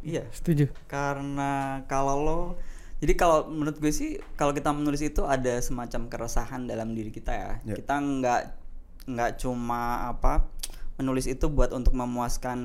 Iya. Setuju. Karena kalau lo jadi kalau menurut gue sih kalau kita menulis itu ada semacam keresahan dalam diri kita ya. Ya. Kita nggak nggak cuma apa menulis itu buat untuk memuaskan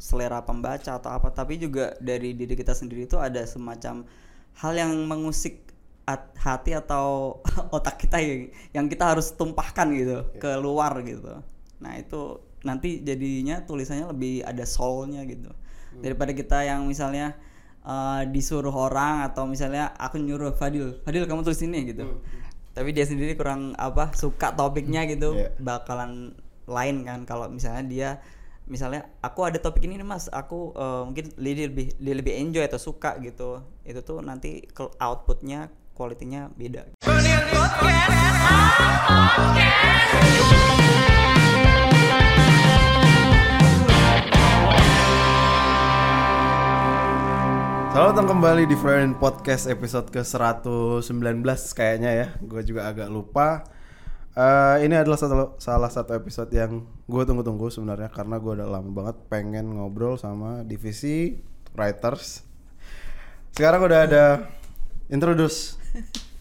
selera pembaca atau apa, tapi juga dari diri kita sendiri itu ada semacam hal yang mengusik at- hati atau otak kita yang, yang kita harus tumpahkan gitu keluar gitu. Nah itu nanti jadinya tulisannya lebih ada soulnya gitu daripada kita yang misalnya eh, disuruh orang atau misalnya aku nyuruh Fadil, Fadil kamu tulis ini gitu. Tapi dia sendiri kurang apa suka topiknya gitu, Iya. bakalan lain kan kalau misalnya dia misalnya aku ada topik ini nih mas, aku eh, mungkin dia lebih dia lebih enjoy atau suka gitu. Itu tuh nanti ke outputnya kualitinya beda. Selamat datang kembali di Friend Podcast episode ke-119 kayaknya ya. Gue juga agak lupa. Eh, ini adalah satu, salah satu episode yang gue tunggu-tunggu sebenarnya karena gue udah lama banget pengen ngobrol sama divisi writers. Sekarang udah ada introduce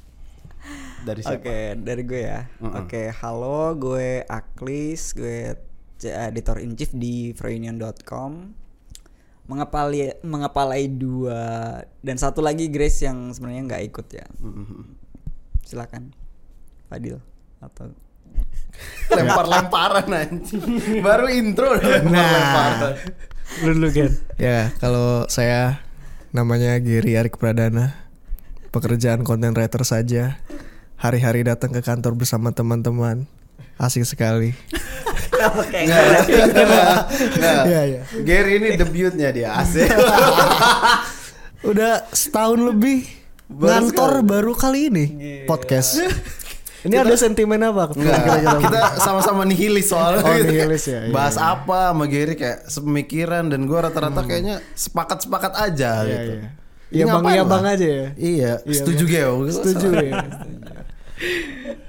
dari siapa? Oke, dari gue ya. Mm-mm. Oke, halo, gue Aklis, gue editor in chief di freeunion.com. Mengepali mengepalai dua dan satu lagi Grace yang sebenarnya nggak ikut ya. Silakan, Fadil atau Lempar-lemparan anjing. Baru intro lempar-lemparan. Lu dulu Gen. Ya, kalau saya namanya Giri Arik Pradana. Pekerjaan content writer saja. Hari-hari datang ke kantor bersama teman-teman. Asik sekali. Oke, Nggak, nggak, nggak. Iya, iya. Gary ini debutnya dia asik. Udah setahun lebih Baru ngantor sekali. baru kali ini podcast. Ini ada sentimen apa? Enggak, Kira-kira kita sama-sama nihilis soalnya. Oh, gitu. nihilis ya, iya. Bahas apa sama Gary kayak sepemikiran dan gua rata-rata kayaknya sepakat-sepakat aja Iya, gitu. iya. Iya bang, iya lah? bang aja ya. Iya, Iya, setuju. Geo. Setuju ya.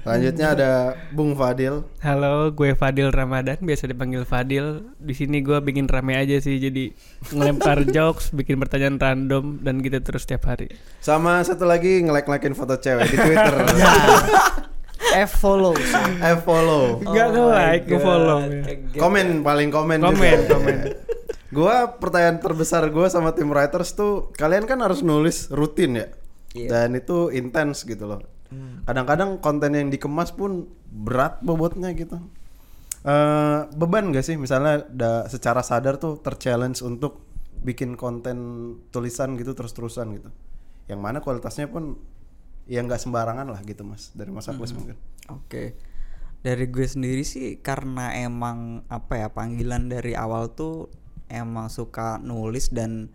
Selanjutnya ada Bung Fadil. Halo, gue Fadil Ramadan, biasa dipanggil Fadil. Di sini gue bikin rame aja sih, jadi ngelempar jokes, bikin pertanyaan random dan gitu terus setiap hari. Sama satu lagi nge-like-likein foto cewek di Twitter. F follow. Eh follow. Enggak Oh nge-follow. God. ya. Komen paling komen Komen, juga. komen. gua pertanyaan terbesar gua sama tim writers tuh kalian kan harus nulis rutin ya. Iya. Dan itu intens gitu loh. Kadang-kadang konten yang dikemas pun berat bobotnya gitu. Eh beban gak sih misalnya da, secara sadar tuh terchallenge untuk bikin konten tulisan gitu terus-terusan gitu. Yang mana kualitasnya pun ya nggak sembarangan lah gitu mas dari mas Aklis mungkin. Oke. Dari gue sendiri sih karena emang apa ya panggilan dari awal tuh emang suka nulis dan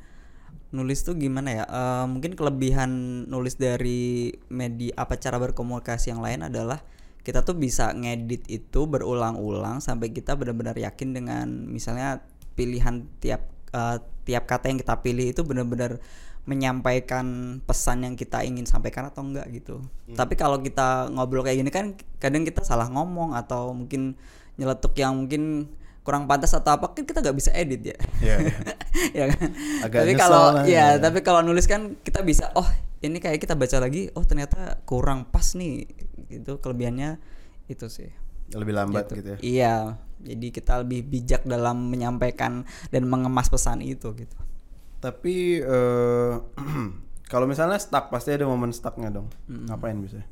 nulis tuh gimana ya? eh, mungkin kelebihan nulis dari media apa cara berkomunikasi yang lain adalah kita tuh bisa ngedit itu berulang-ulang sampai kita benar-benar yakin dengan misalnya pilihan tiap eh, tiap kata yang kita pilih itu benar-benar menyampaikan pesan yang kita ingin sampaikan atau enggak gitu. Tapi kalau kita ngobrol kayak gini kan kadang kita salah ngomong atau mungkin nyeletuk yang mungkin kurang pantas atau apa kan kita nggak bisa edit ya. Iya, iya. ya kan? Agak tapi kalau ya, ya. tapi kalau nulis kan kita bisa oh ini kayak kita baca lagi oh ternyata kurang pas nih itu kelebihannya itu sih. Lebih lambat gitu, ya. Iya, jadi kita lebih bijak dalam menyampaikan dan mengemas pesan itu gitu. Tapi eh kalau misalnya stuck pasti ada momen stucknya dong. Ngapain bisa?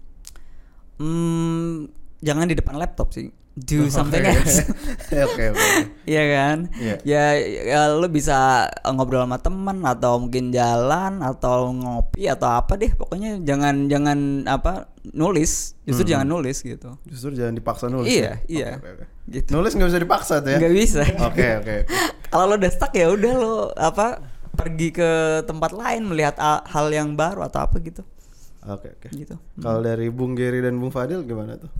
Hmm, jangan di depan laptop sih. Do Oh, something oke. else. Oke oke. Iya kan? Iya. Ya, ya lu bisa ngobrol sama teman atau mungkin jalan atau ngopi atau apa deh. Pokoknya jangan jangan apa nulis. Justru Hmm. jangan nulis gitu. Justru jangan dipaksa nulis. Iya, ya? iya. Gitu. Nulis nggak bisa dipaksa tuh ya? Nggak bisa. Oke oke. Kalau lo udah stuck ya udah lo apa pergi ke tempat lain melihat hal yang baru atau apa gitu. Oke oke. Gitu. Kalau dari Bung Geri dan Bung Fadil gimana tuh?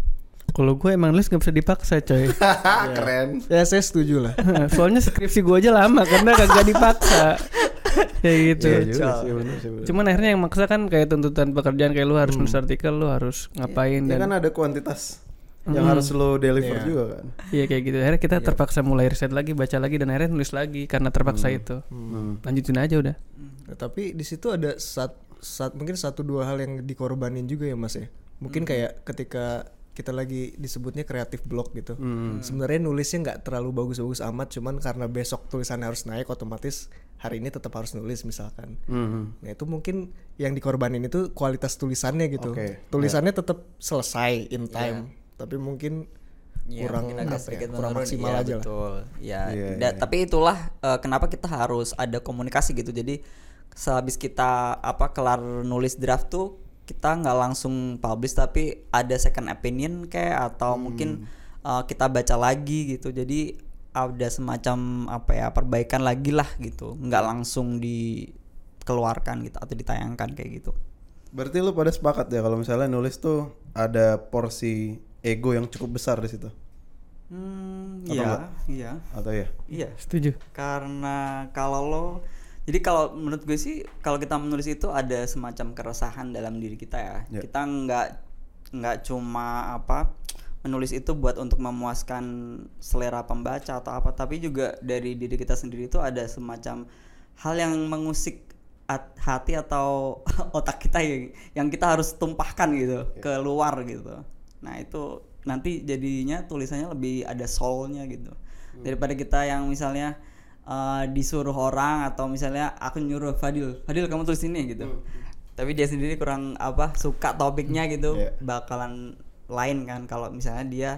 Kalau gue emang nulis gak bisa dipaksa coy. Keren. Ya saya setuju lah. Soalnya skripsi gue aja lama karena kagak dipaksa. Kayak gitu. Iya juga sih, bener sih, bener. Cuman akhirnya yang maksa kan kayak tuntutan pekerjaan kayak lu harus nulis artikel, lu harus ngapain Ya dan kan ada kuantitas yang Hmm. harus lo deliver Iya. juga kan. Iya kayak gitu. Akhirnya kita terpaksa mulai riset lagi, baca lagi dan akhirnya nulis lagi karena terpaksa itu. Hmm. Lanjutin aja udah. Nah, tapi di situ ada saat, saat mungkin satu dua hal yang dikorbanin juga ya mas ya. Mungkin kayak ketika kita lagi disebutnya kreatif blog gitu. Sebenarnya nulisnya nggak terlalu bagus-bagus amat, cuman karena besok tulisannya harus naik, otomatis hari ini tetap harus nulis misalkan. Hmm. Nah itu mungkin yang dikorbanin itu kualitas tulisannya gitu. Oke, Tulisannya tetap selesai in time, tapi mungkin Iya, kurang mungkin agak apa ya, kurang menurun. maksimal Iya, aja lah. betul. Ya, Iya, da- iya. tapi itulah eh, kenapa kita harus ada komunikasi gitu. Jadi sehabis kita apa kelar nulis draft tuh kita nggak langsung publish tapi ada second opinion kayak atau Hmm. mungkin eh, kita baca lagi gitu. Jadi ada semacam apa ya perbaikan lagi lah gitu. nggak langsung dikeluarkan gitu atau ditayangkan kayak gitu. Berarti lu pada sepakat ya kalau misalnya nulis tuh ada porsi ego yang cukup besar di situ. Hmm, Atau iya, iya. Atau ya? Iya. Setuju. karena kalau lo jadi kalau menurut gue sih kalau kita menulis itu ada semacam keresahan dalam diri kita ya. Ya. kita nggak nggak cuma apa menulis itu buat untuk memuaskan selera pembaca atau apa tapi juga dari diri kita sendiri itu ada semacam hal yang mengusik at- hati atau otak kita yang yang kita harus tumpahkan gitu keluar gitu. Nah itu nanti jadinya tulisannya lebih ada soulnya gitu. Daripada kita yang misalnya eh, disuruh orang atau misalnya aku nyuruh Fadil Fadil kamu tulis ini gitu. Tapi dia sendiri kurang apa suka topiknya gitu Iya. bakalan lain kan kalau misalnya dia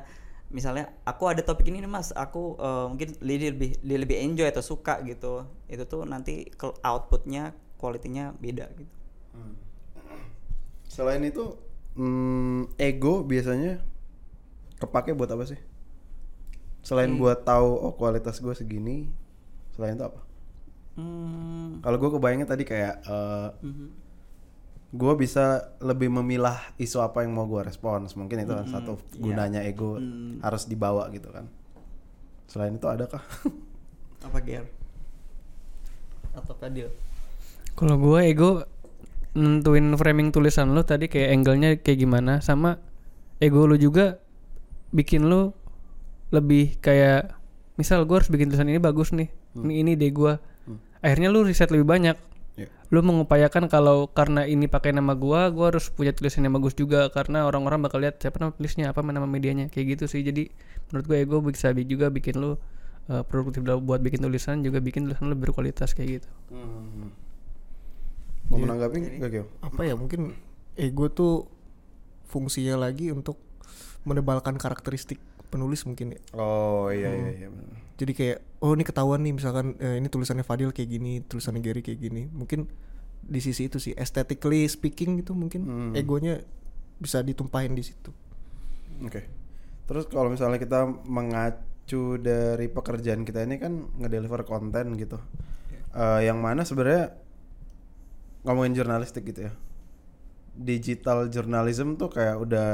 misalnya aku ada topik ini nih mas. Aku eh, mungkin dia lebih dia lebih enjoy atau suka gitu. Itu tuh nanti outputnya kualitinya beda gitu. Selain itu hmm, ego biasanya kepake buat apa sih? Selain buat tahu oh kualitas gue segini, selain itu apa? hmm, Kalau gue kebayangnya tadi kayak eh, mhm. gue bisa lebih memilah isu apa yang mau gue respons. Mungkin itu kan satu iya. gunanya ego Hmm. harus dibawa gitu kan. Selain itu adakah? apa Ger atau Fadil Kalau gue ego nentuin framing tulisan lo tadi kayak angle-nya kayak gimana sama ego lo juga bikin lo lebih kayak misal gue harus bikin tulisan ini bagus nih ini ini deh gue akhirnya lu riset lebih banyak. Ya. lu mengupayakan kalau karena ini pakai nama gua gua harus punya tulisan yang bagus juga karena orang-orang bakal lihat siapa nama tulisnya apa nama medianya kayak gitu sih. Jadi menurut gue ego bisa bi- juga bikin lu uh, produktif dalam buat bikin tulisan juga bikin tulisan lu lebih berkualitas kayak gitu. Hmm. Mau menanggapi nggak apa ya mungkin ego tuh fungsinya lagi untuk menebalkan karakteristik penulis mungkin ya. Oh iya iya iya. benar. Jadi kayak oh ini ketahuan nih misalkan eh, ini tulisannya Fadil kayak gini, tulisannya Gary kayak gini. Mungkin di sisi itu sih aesthetically speaking itu mungkin Hmm. egonya bisa ditumpahin di situ. Oke. Terus kalau misalnya kita mengacu dari pekerjaan kita ini kan ngedeliver konten gitu. Eh, yang mana sebenarnya ngomongin jurnalistik gitu ya. Digital journalism tuh kayak udah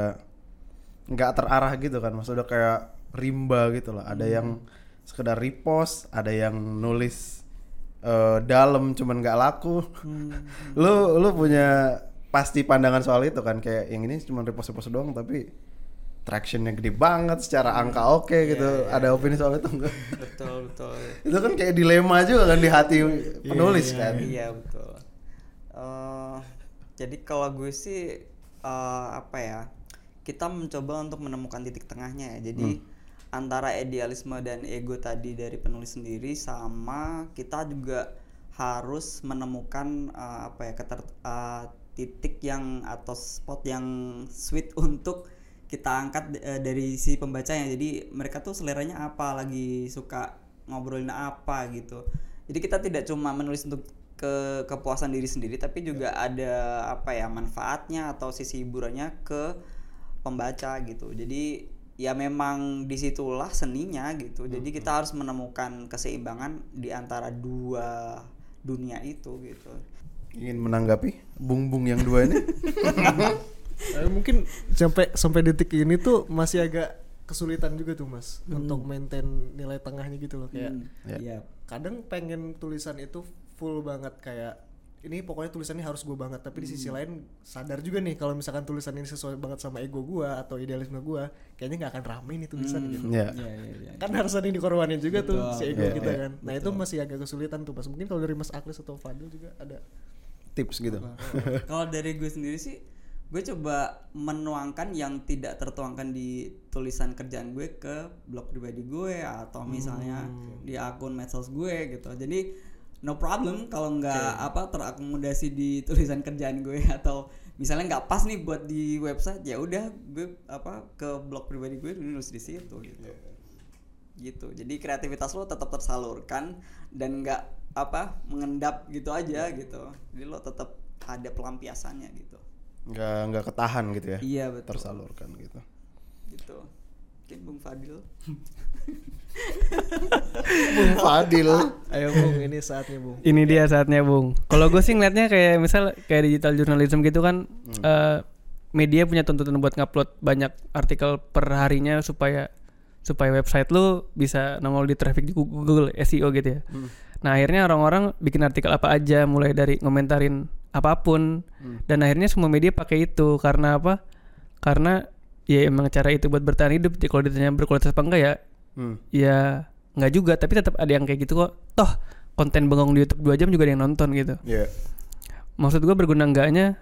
nggak terarah gitu kan. Maksudnya udah kayak rimba gitu lah. Ada yang sekedar repost, ada yang nulis eh, dalam cuman nggak laku. lu lu punya pasti pandangan soal itu kan. Kayak yang ini cuma repost repost doang tapi tractionnya gede banget secara angka oke gitu. ada opini soal itu enggak betul betul. Itu kan kayak dilema juga kan di hati penulis kan. iya betul. Eh, jadi kalau gue sih eh, apa ya kita mencoba untuk menemukan titik tengahnya ya. Jadi antara idealisme dan ego tadi dari penulis sendiri sama kita juga harus menemukan eh, apa ya keter, eh, titik yang atau spot yang sweet untuk kita angkat eh, dari si pembacanya. Jadi mereka tuh seleranya apa lagi suka ngobrolin apa gitu. Jadi kita tidak cuma menulis untuk ke kepuasan diri sendiri tapi juga ada apa ya manfaatnya atau sisi hiburannya ke pembaca gitu. Jadi ya memang di situlah seninya gitu. Jadi kita harus menemukan keseimbangan di antara dua dunia itu gitu. Ingin menanggapi bung bung yang dua ini? Eh, mungkin sampai sampai detik ini tuh masih agak kesulitan juga tuh mas untuk maintain nilai tengahnya gitu loh kayak Hmm, Ya. iya. kadang pengen tulisan itu full banget kayak ini pokoknya tulisannya harus gue banget tapi di Hmm. sisi lain sadar juga nih kalau misalkan tulisan ini sesuai banget sama ego gue atau idealisme gue kayaknya nggak akan rame nih tulisan gitu Iya. Iya iya iya. kan harus ada yang dikorbanin juga tuh Betul, si ego Iya, kita iya, kan nah itu masih agak kesulitan tuh mas mungkin kalau dari mas Aklis atau Fadil juga ada Tips gitu. Kalau dari gue sendiri sih, gue coba menuangkan yang tidak tertuangkan di tulisan kerjaan gue ke blog pribadi gue atau misalnya di akun medsos gue gitu. Jadi no problem kalau nggak apa terakomodasi di tulisan kerjaan gue atau misalnya nggak pas nih buat di website ya udah gue apa ke blog pribadi gue nulis di situ gitu. Gitu. Jadi kreativitas lo tetap tersalurkan dan nggak apa mengendap gitu aja gitu. Jadi lo tetap ada pelampiasannya gitu. Nggak nggak ketahan gitu ya. Iya betul. Tersalurkan gitu. Gitu. Mungkin Bung Fadil. Bung Fadil. ayo bung ini saatnya bung Ini dia saatnya, Bung. Kalau gue sih ngeliatnya kayak misal kayak digital journalism gitu kan eh, media punya tuntutan buat ngupload banyak artikel per harinya supaya supaya website lu bisa nongol di traffic di Google SEO gitu ya. Nah, akhirnya orang-orang bikin artikel apa aja mulai dari ngomentarin apa pun dan akhirnya semua media pakai itu karena apa? Karena ya emang cara itu buat bertahan hidup. Jadi Kalau ditanya berkualitas apa enggak ya Hmm. ya nggak juga tapi tetap ada yang kayak gitu kok toh konten bengong di YouTube 2 jam juga ada yang nonton gitu Iya. maksud gua berguna enggaknya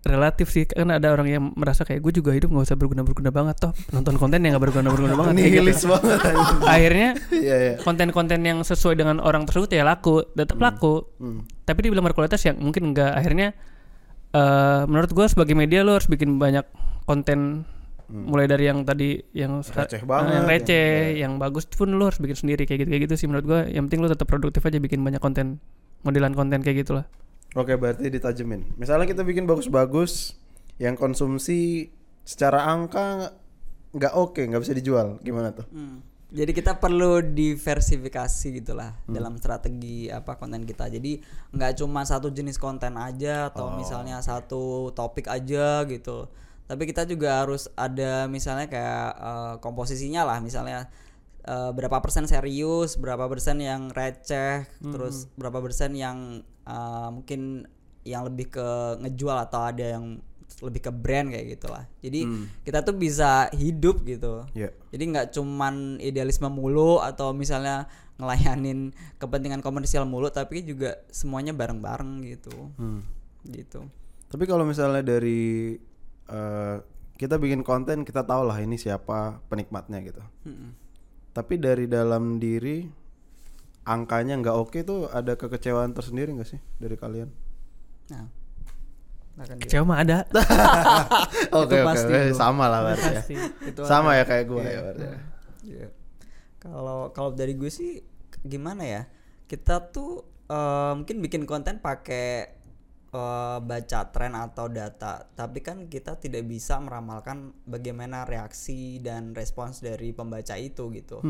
relatif sih kan ada orang yang merasa kayak gue juga hidup nggak usah berguna berguna banget toh nonton konten yang nggak berguna berguna banget kayak gitu. Nihilis banget. akhirnya Iya iya. konten-konten yang sesuai dengan orang tersebut ya laku tetap laku Hmm. tapi dibilang berkualitas yang mungkin enggak akhirnya eh menurut gua sebagai media lo harus bikin banyak konten mulai dari yang tadi yang Hmm. Receh eh, banget, yang yang- receh yang bagus pun lo harus bikin sendiri kayak gitu kayak gitu sih menurut gua yang penting lo tetap produktif aja bikin banyak konten modelan konten kayak gitulah Oke berarti ditajemin. Misalnya kita bikin bagus-bagus, yang konsumsi secara angka nggak oke, nggak bisa dijual, gimana tuh? Hmm. Jadi kita perlu diversifikasi gitulah dalam strategi apa konten kita. Jadi nggak cuma satu jenis konten aja atau misalnya satu topik aja gitu. Tapi kita juga harus ada misalnya kayak eh, komposisinya lah misalnya eh, berapa persen serius, berapa persen yang receh, terus berapa persen yang eh, mungkin yang lebih ke ngejual atau ada yang lebih ke brand kayak gitulah. Jadi kita tuh bisa hidup gitu. Iya. Jadi nggak cuman idealisme mulu atau misalnya ngelayanin kepentingan komersial mulu, tapi juga semuanya bareng-bareng gitu. Hmm. Gitu. Tapi kalau misalnya dari eh, kita bikin konten, kita tahu lah ini siapa penikmatnya gitu. Mm-mm. Tapi dari dalam diri angkanya nggak oke tuh ada kekecewaan tersendiri nggak sih dari kalian? Nah. kecewa mah ada Oke oke pasti, oke. bro. sama lah berarti ya. itu Sama ya kayak gue ya berarti. ya. Iya. Kalau kalau dari gue sih gimana ya? Kita tuh eh, mungkin bikin konten pakai eh, baca tren atau data, tapi kan kita tidak bisa meramalkan bagaimana reaksi dan respons dari pembaca itu gitu.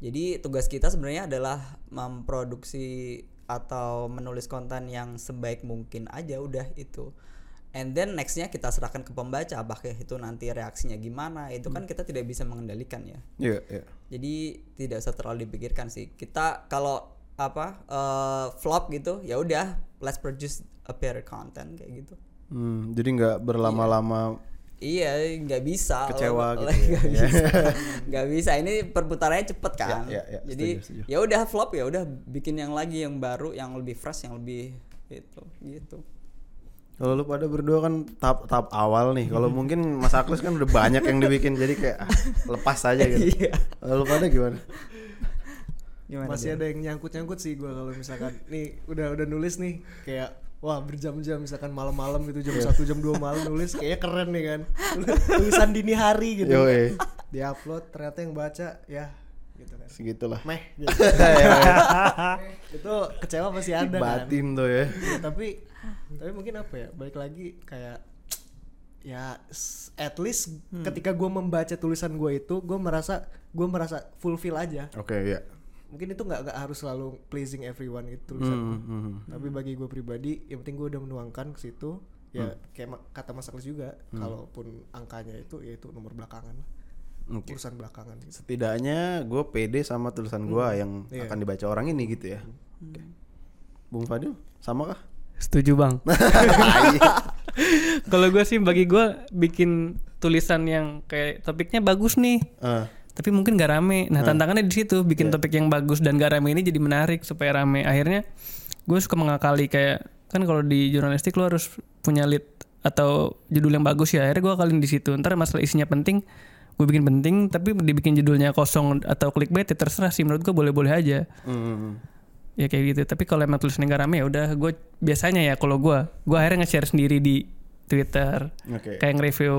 Jadi tugas kita sebenarnya adalah memproduksi atau menulis konten yang sebaik mungkin aja udah itu. And then nextnya kita serahkan ke pembaca apakah itu nanti reaksinya gimana itu kan kita tidak bisa mengendalikan ya. Iya iya. Jadi tidak usah terlalu dipikirkan sih. Kita kalau apa eh, flop gitu ya udah let's produce a better content kayak gitu. Hmm, jadi nggak berlama-lama. Iya nggak bisa Kecewa gitu ya. nggak bisa nggak bisa ini perputarannya cepet kan Ya, ya, ya, jadi ya udah flop ya udah bikin yang lagi yang baru yang lebih fresh yang lebih itu gitu Kalau lu pada berdua kan tahap tahap awal nih. Kalau mungkin Mas Aklis kan udah banyak yang dibikin jadi kayak ah, lepas aja gitu. Iya. Kalau lu pada gimana? Gimana masih ada yang nyangkut nyangkut sih gue kalau misalkan nih udah udah nulis nih kayak wah berjam-jam misalkan malam-malam gitu jam satu jam dua malam nulis kayaknya keren nih kan tulisan dini hari gitu Yoi. diupload ternyata yang baca ya gitu kan Segitulah. meh gitu. itu kecewa pasti ada kan Batin tuh ya. Ya, tapi tapi mungkin apa ya balik lagi kayak ya at least ketika gue membaca tulisan gue itu gue merasa gue merasa fulfill aja Oke ya. Mungkin itu nggak harus selalu pleasing everyone gitu gua. hmm, hmm. tapi bagi gue pribadi yang penting gue udah menuangkan ke situ ya kayak ma- kata Mas Aklis juga kalaupun angkanya itu ya itu nomor belakangan lah Oke. urusan belakangan gitu. Setidaknya gue pede sama tulisan gua yang Iya. akan dibaca orang ini gitu ya. Oke. Bung Fadil, sama kah? Setuju bang. Kalau gue sih bagi gue bikin tulisan yang kayak topiknya bagus nih, Eh, tapi mungkin gak rame. Nah tantangannya di situ bikin topik yang bagus dan gak rame ini jadi menarik supaya rame. Akhirnya gue suka mengakali kayak kan kalau di jurnalistik lo harus punya lead atau judul yang bagus ya. Akhirnya gue akalin di situ. Ntar masalah isinya penting, gue bikin penting, tapi dibikin judulnya kosong atau clickbait ya terserah sih. Menurut gue boleh-boleh aja. hmm, Ya kayak gitu. Tapi kalau emang tulisannya gak rame ya udah gue biasanya ya kalau gue, gue akhirnya nge-share sendiri di Twitter. Oke. Kayak nge-review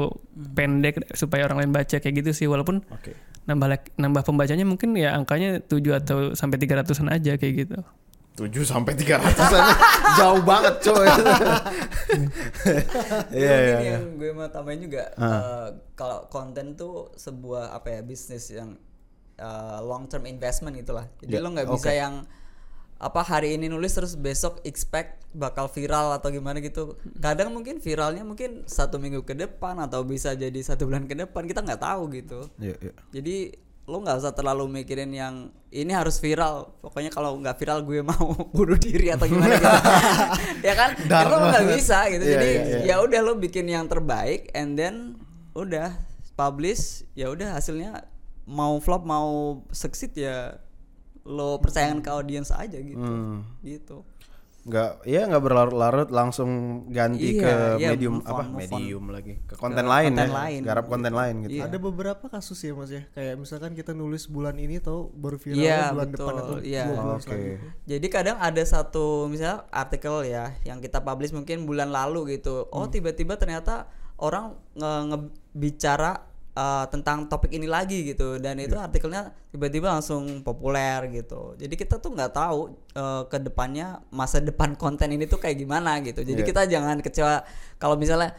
pendek supaya orang lain baca kayak gitu sih. Walaupun Oke. Nambah nambah pembacanya mungkin ya angkanya 7 atau sampai 300-an aja kayak gitu. 7 sampai 300 aja. Jauh banget, coy. Iya, Mungkin iya, iya. yang gue mau tambahin juga eh, kalau konten tuh sebuah apa ya bisnis yang long term investment itulah. Jadi Ya, lo nggak bisa yang apa hari ini nulis terus besok expect bakal viral atau gimana gitu. Kadang mungkin viralnya mungkin satu minggu ke depan atau bisa jadi satu bulan ke depan kita nggak tahu gitu. Iya, iya. Jadi lo nggak usah terlalu mikirin yang ini harus viral. Pokoknya kalau nggak viral gue mau bunuh diri atau gimana gitu. ya kan? Dark Itu nggak bisa gitu. Iya, Jadi iya, iya. ya udah lo bikin yang terbaik and then udah publish ya udah hasilnya mau flop mau succeed ya lo percayakan ke audiens aja gitu. Hmm. Gitu. Nggak, ya nggak berlarut-larut langsung ganti Iya, ke iya, medium move on, apa? move on. Medium lagi. Ke konten lain konten ya. lain. Garap konten lain gitu. Iya. Ada beberapa kasus ya mas ya, kayak misalkan kita nulis bulan ini atau baru viral Iya, bulan betul, depan atau iya. dua bulan Oke. selanjutnya. Jadi kadang ada satu misalnya artikel ya yang kita publish mungkin bulan lalu gitu. Oh tiba-tiba ternyata orang nge- ngebicara uh, tentang topik ini lagi gitu dan itu artikelnya tiba-tiba langsung populer gitu. Jadi kita tuh nggak tahu uh, ke depannya masa depan konten ini tuh kayak gimana gitu. Jadi Iya. kita jangan kecewa kalau misalnya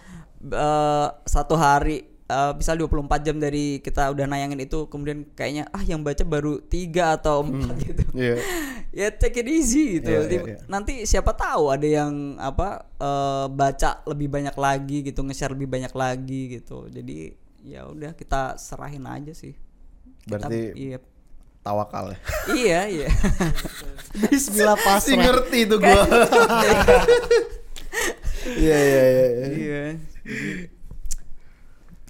uh, satu hari uh, misal 24 jam dari kita udah nayangin itu kemudian kayaknya ah yang baca baru tiga atau empat gitu Iya. ya take it easy gitu. Iya, Tib- iya. Nanti siapa tahu ada yang apa eh, baca lebih banyak lagi gitu, nge-share lebih banyak lagi gitu. Jadi ya udah kita serahin aja sih. Kita- Berarti iya. tawakal ya. iya, iya. Bismillah Pasti ngerti itu gua. Iya, iya, iya. iya. Iya.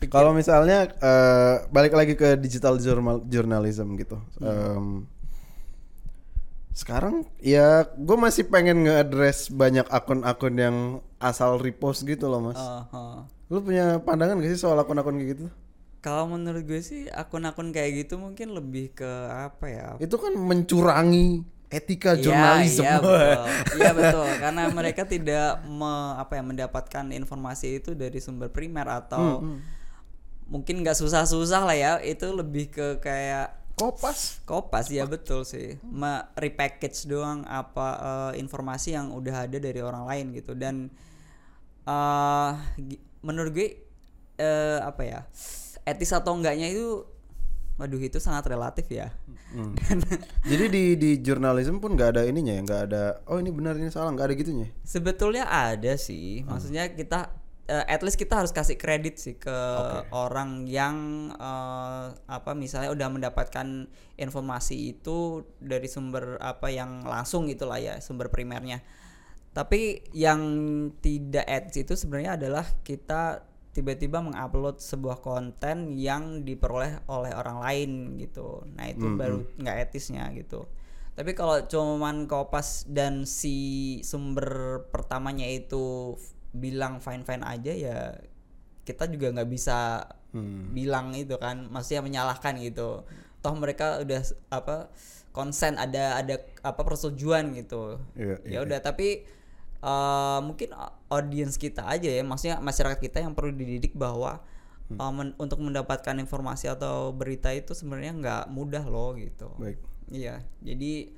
Kalau misalnya eh, balik lagi ke digital journal journalism gitu. Hmm. Sekarang ya gue masih pengen nge-address banyak akun-akun yang asal repost gitu loh mas. Uh, uh. Lu punya pandangan gak sih soal akun-akun kayak gitu? Kalau menurut gue sih akun-akun kayak gitu mungkin lebih ke apa ya? Itu kan mencurangi etika Iya, jurnalisme. Iya, betul. Iya betul. Karena mereka tidak me- apa ya mendapatkan informasi itu dari sumber primer atau Hmm, mungkin nggak susah-susah lah ya. Itu lebih ke kayak Kopas. kopas ya betul sih. Me repackage doang apa eh, informasi yang udah ada dari orang lain gitu dan eh gi- menurut gue eh, apa ya? Etis atau enggaknya itu waduh itu sangat relatif ya. Hmm. Jadi di di jurnalisme pun nggak ada ininya ya, nggak ada. Oh ini benar ini salah, nggak ada gitunya. Sebetulnya ada sih, maksudnya kita eh, at least kita harus kasih kredit sih ke orang yang eh, apa misalnya udah mendapatkan informasi itu dari sumber apa yang langsung gitulah ya sumber primernya. Tapi yang tidak etis itu sebenarnya adalah kita tiba-tiba mengupload sebuah konten yang diperoleh oleh orang lain gitu. Nah itu baru nggak etisnya gitu. Tapi kalau cuman kopas dan si sumber pertamanya itu bilang fine fine aja ya kita juga nggak bisa bilang itu kan, maksudnya menyalahkan gitu. Toh mereka udah apa konsen ada ada apa persetujuan gitu. Iya, ya udah tapi eh, mungkin a- audiens kita aja ya, maksudnya masyarakat kita yang perlu dididik bahwa eh, men- untuk mendapatkan informasi atau berita itu sebenarnya nggak mudah loh gitu. Baik. Iya, jadi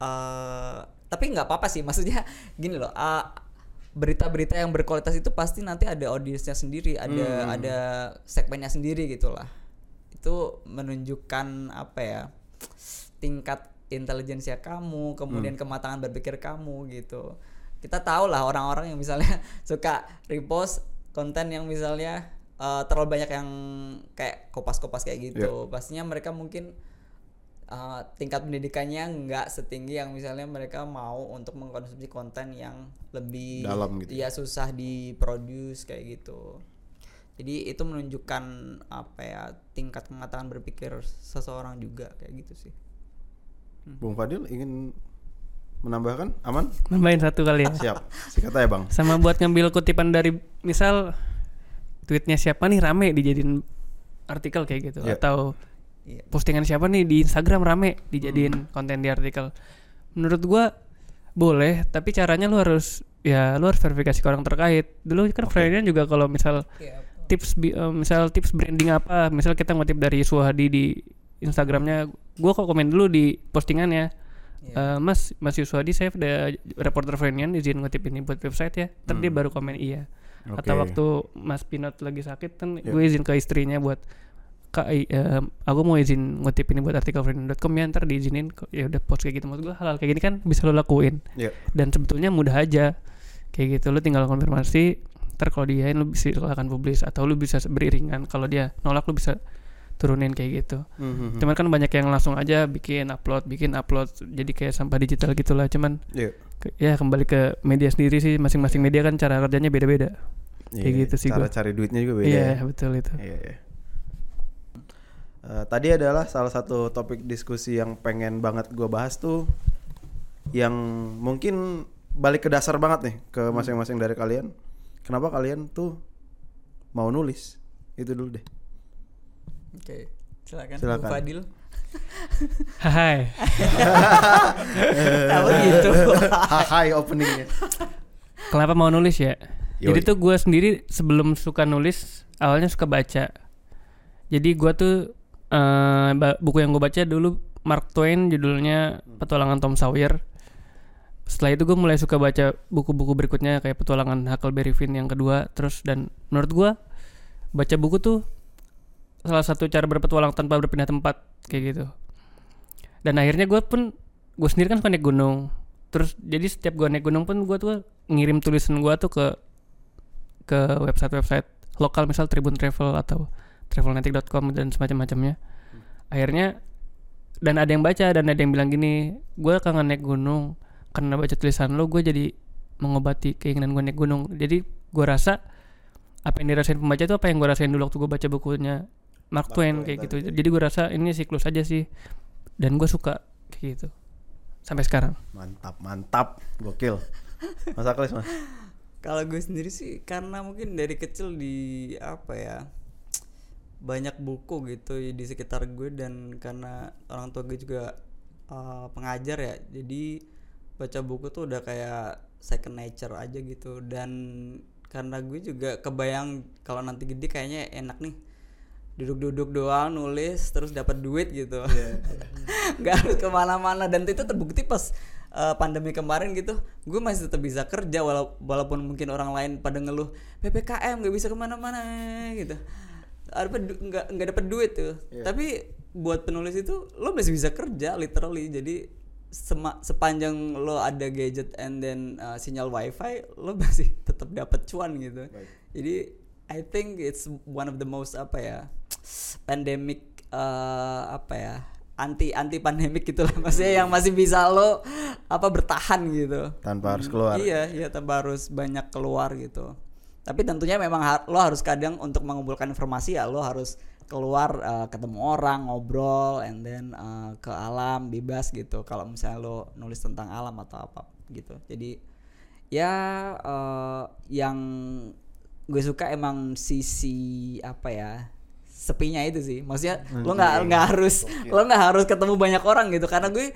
eh tapi nggak apa-apa sih, maksudnya gini loh. eh, berita-berita yang berkualitas itu pasti nanti ada audiensnya sendiri, ada ada segmennya sendiri gitulah. Itu menunjukkan apa ya tingkat intelijensia kamu, kemudian kematangan berpikir kamu gitu. Kita tahu lah orang-orang yang misalnya suka repost konten yang misalnya eh, terlalu banyak yang kayak kopas-kopas kayak gitu. Pastinya mereka mungkin uh, tingkat pendidikannya nggak setinggi yang misalnya mereka mau untuk mengkonsumsi konten yang lebih Dalam gitu. ya susah diproduce kayak gitu jadi itu menunjukkan apa ya tingkat kematangan berpikir seseorang juga kayak gitu sih Bung Fadil ingin menambahkan aman? Nambahin satu kali ya. Siap. Sikat aja bang. Sama buat ngambil kutipan dari misal tweetnya siapa nih rame dijadiin artikel kayak gitu Iya. atau Iya. Postingan siapa nih di Instagram rame dijadiin konten di artikel. Menurut gua boleh, tapi caranya lu harus ya lu harus verifikasi ke orang terkait. Dulu kan Fredian juga kalau misal tips bi- eh, misal tips branding apa, misal kita ngutip dari Suhadi di Instagramnya, gua kok komen dulu di postingannya. Eh, mas Mas Yuswadi saya ada reporter Frenian izin ngutip ini buat website ya. Ntar dia baru komen iya. Atau Oke. waktu Mas Pinot lagi sakit kan gue izin ke istrinya buat Kak, eh, aku mau izin ngutip ini buat artikel Frenian.com ya ntar diizinin ya udah post kayak gitu maksud gue hal, kayak gini kan bisa lo lakuin Iya. dan sebetulnya mudah aja kayak gitu lo tinggal konfirmasi ntar kalau diain lo bisa silakan publis atau lo bisa beriringan kalau dia nolak lo bisa turunin kayak gitu Mhm. cuman kan banyak yang langsung aja bikin upload bikin upload jadi kayak sampah digital gitulah cuman Iya. ke- ya kembali ke media sendiri sih masing-masing media kan cara kerjanya beda-beda kayak Iya, gitu sih Cara gua. cari duitnya juga beda. iya ya. betul itu Iya, iya. Eh, tadi adalah salah satu topik diskusi yang pengen banget gue bahas tuh yang mungkin balik ke dasar banget nih ke masing-masing dari kalian. Kenapa kalian tuh mau nulis? Itu dulu deh. oke silakan Silakan. Bu Fadil hai Apa gitu Hai openingnya. kenapa mau nulis ya Yoi. jadi tuh gue sendiri sebelum suka nulis awalnya suka baca jadi gue tuh ba- buku yang gue baca dulu Mark Twain judulnya Petualangan Tom Sawyer. Setelah itu gue mulai suka baca buku-buku berikutnya kayak Petualangan Huckleberry Finn yang kedua terus dan menurut gue baca buku tuh salah satu cara berpetualang tanpa berpindah tempat kayak gitu. Dan akhirnya gue pun gue sendiri kan suka naik gunung. Terus jadi setiap gue naik gunung pun gue tuh ngirim tulisan gue tuh ke ke website-website lokal misal Tribun Travel atau travelnetic.com dan semacam-macamnya. Akhirnya dan ada yang baca dan ada yang bilang gini gue kangen naik gunung karena baca tulisan lo gue jadi mengobati keinginan gue naik gunung. Jadi gue rasa apa yang dirasain pembaca itu apa yang gue rasain dulu waktu gue baca bukunya Mark Twain kayak gitu. jadi gue rasa ini siklus aja sih dan gue suka kayak gitu. Sampai sekarang. Mantap, mantap. Gokil. Mas Aklis, Mas. Kalau gue sendiri sih karena mungkin dari kecil di apa ya banyak buku gitu di sekitar gue dan karena orang tua gue juga uh, pengajar ya jadi baca buku tuh udah kayak second nature aja gitu. Dan karena gue juga kebayang kalau nanti gede kayaknya enak nih duduk-duduk doang nulis terus dapat duit gitu. Nggak harus ke mana-mana. Dan itu terbukti pas uh, pandemi kemarin gitu gue masih tetap bisa kerja walau- walaupun mungkin orang lain pada ngeluh ppkm nggak bisa ke mana-mana gitu apa nggak nggak dapat duit tuh. Tapi buat penulis itu lo masih bisa kerja literally. Jadi sema- sepanjang lo ada gadget and then uh, sinyal wifi lo masih tetap dapat cuan gitu. Jadi I think it's one of the most apa ya pandemic uh, apa ya anti anti pandemik gitu lah. Maksudnya yang masih bisa lo apa bertahan gitu. Tanpa harus keluar. iya iya tanpa harus banyak keluar gitu tapi tentunya memang har- lo harus kadang untuk mengumpulkan informasi ya lo harus keluar uh, ketemu orang ngobrol and then uh, ke alam bebas gitu. Kalau misalnya lo nulis tentang alam atau apa gitu. Jadi ya uh, yang gue suka emang sisi apa ya sepinya itu sih. Maksudnya lo nggak nggak harus lo nggak harus ketemu banyak orang gitu. Karena gue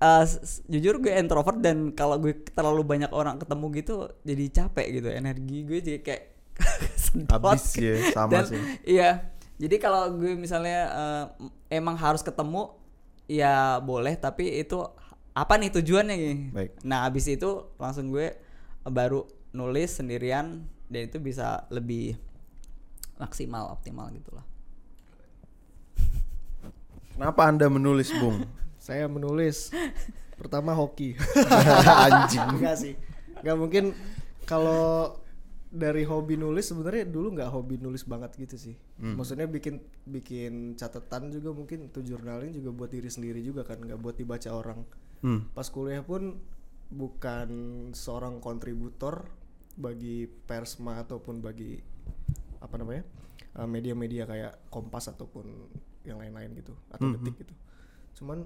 uh, jujur gue introvert dan kalau gue terlalu banyak orang ketemu gitu jadi capek gitu energi gue jadi kayak. Habis ya, sama Dan, sih. iya jadi kalau gue misalnya uh, emang harus ketemu ya boleh tapi itu apa nih tujuannya nih Baik. nah abis itu langsung gue baru nulis sendirian dan itu bisa lebih maksimal optimal gitulah Kenapa Anda menulis, Bung? Saya menulis pertama hoki. Anjing. Enggak sih. Enggak mungkin kalau dari hobi nulis sebenarnya dulu nggak hobi nulis banget gitu sih. Hmm. Maksudnya bikin bikin catatan juga mungkin itu journaling juga buat diri sendiri juga kan, nggak buat dibaca orang. Hmm. Pas kuliah pun bukan seorang kontributor bagi persma ataupun bagi apa namanya eh, media-media kayak Kompas ataupun yang lain-lain gitu atau Detik gitu. Cuman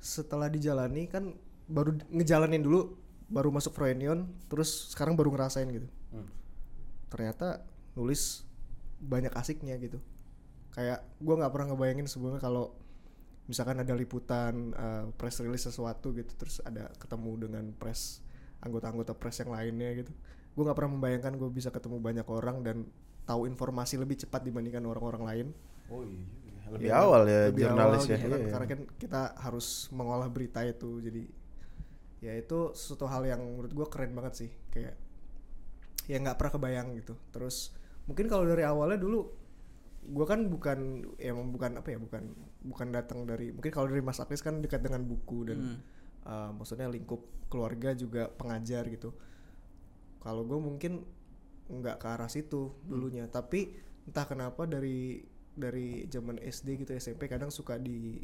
setelah dijalani kan baru ngejalanin dulu baru masuk Froenion terus sekarang baru ngerasain gitu. Ternyata nulis banyak asiknya gitu. Kayak gua nggak pernah ngebayangin sebelumnya kalau misalkan ada liputan uh, press release sesuatu gitu terus ada ketemu dengan press anggota-anggota press yang lainnya gitu. Gue nggak pernah membayangkan gue bisa ketemu banyak orang dan tahu informasi lebih cepat dibandingkan orang-orang lain. Oh iya. Lebih awal ya lebih jurnalis awal ya. gitu kan. Iya. karena kan kita harus mengolah berita itu jadi ya itu suatu hal yang menurut gua keren banget sih kayak ya nggak pernah kebayang gitu terus mungkin kalau dari awalnya dulu gua kan bukan ya bukan apa ya bukan bukan datang dari mungkin kalau dari Mas Aklis kan dekat dengan buku dan uh, maksudnya lingkup keluarga juga pengajar gitu kalau gue mungkin nggak ke arah situ dulunya tapi entah kenapa dari dari zaman SD gitu SMP kadang suka di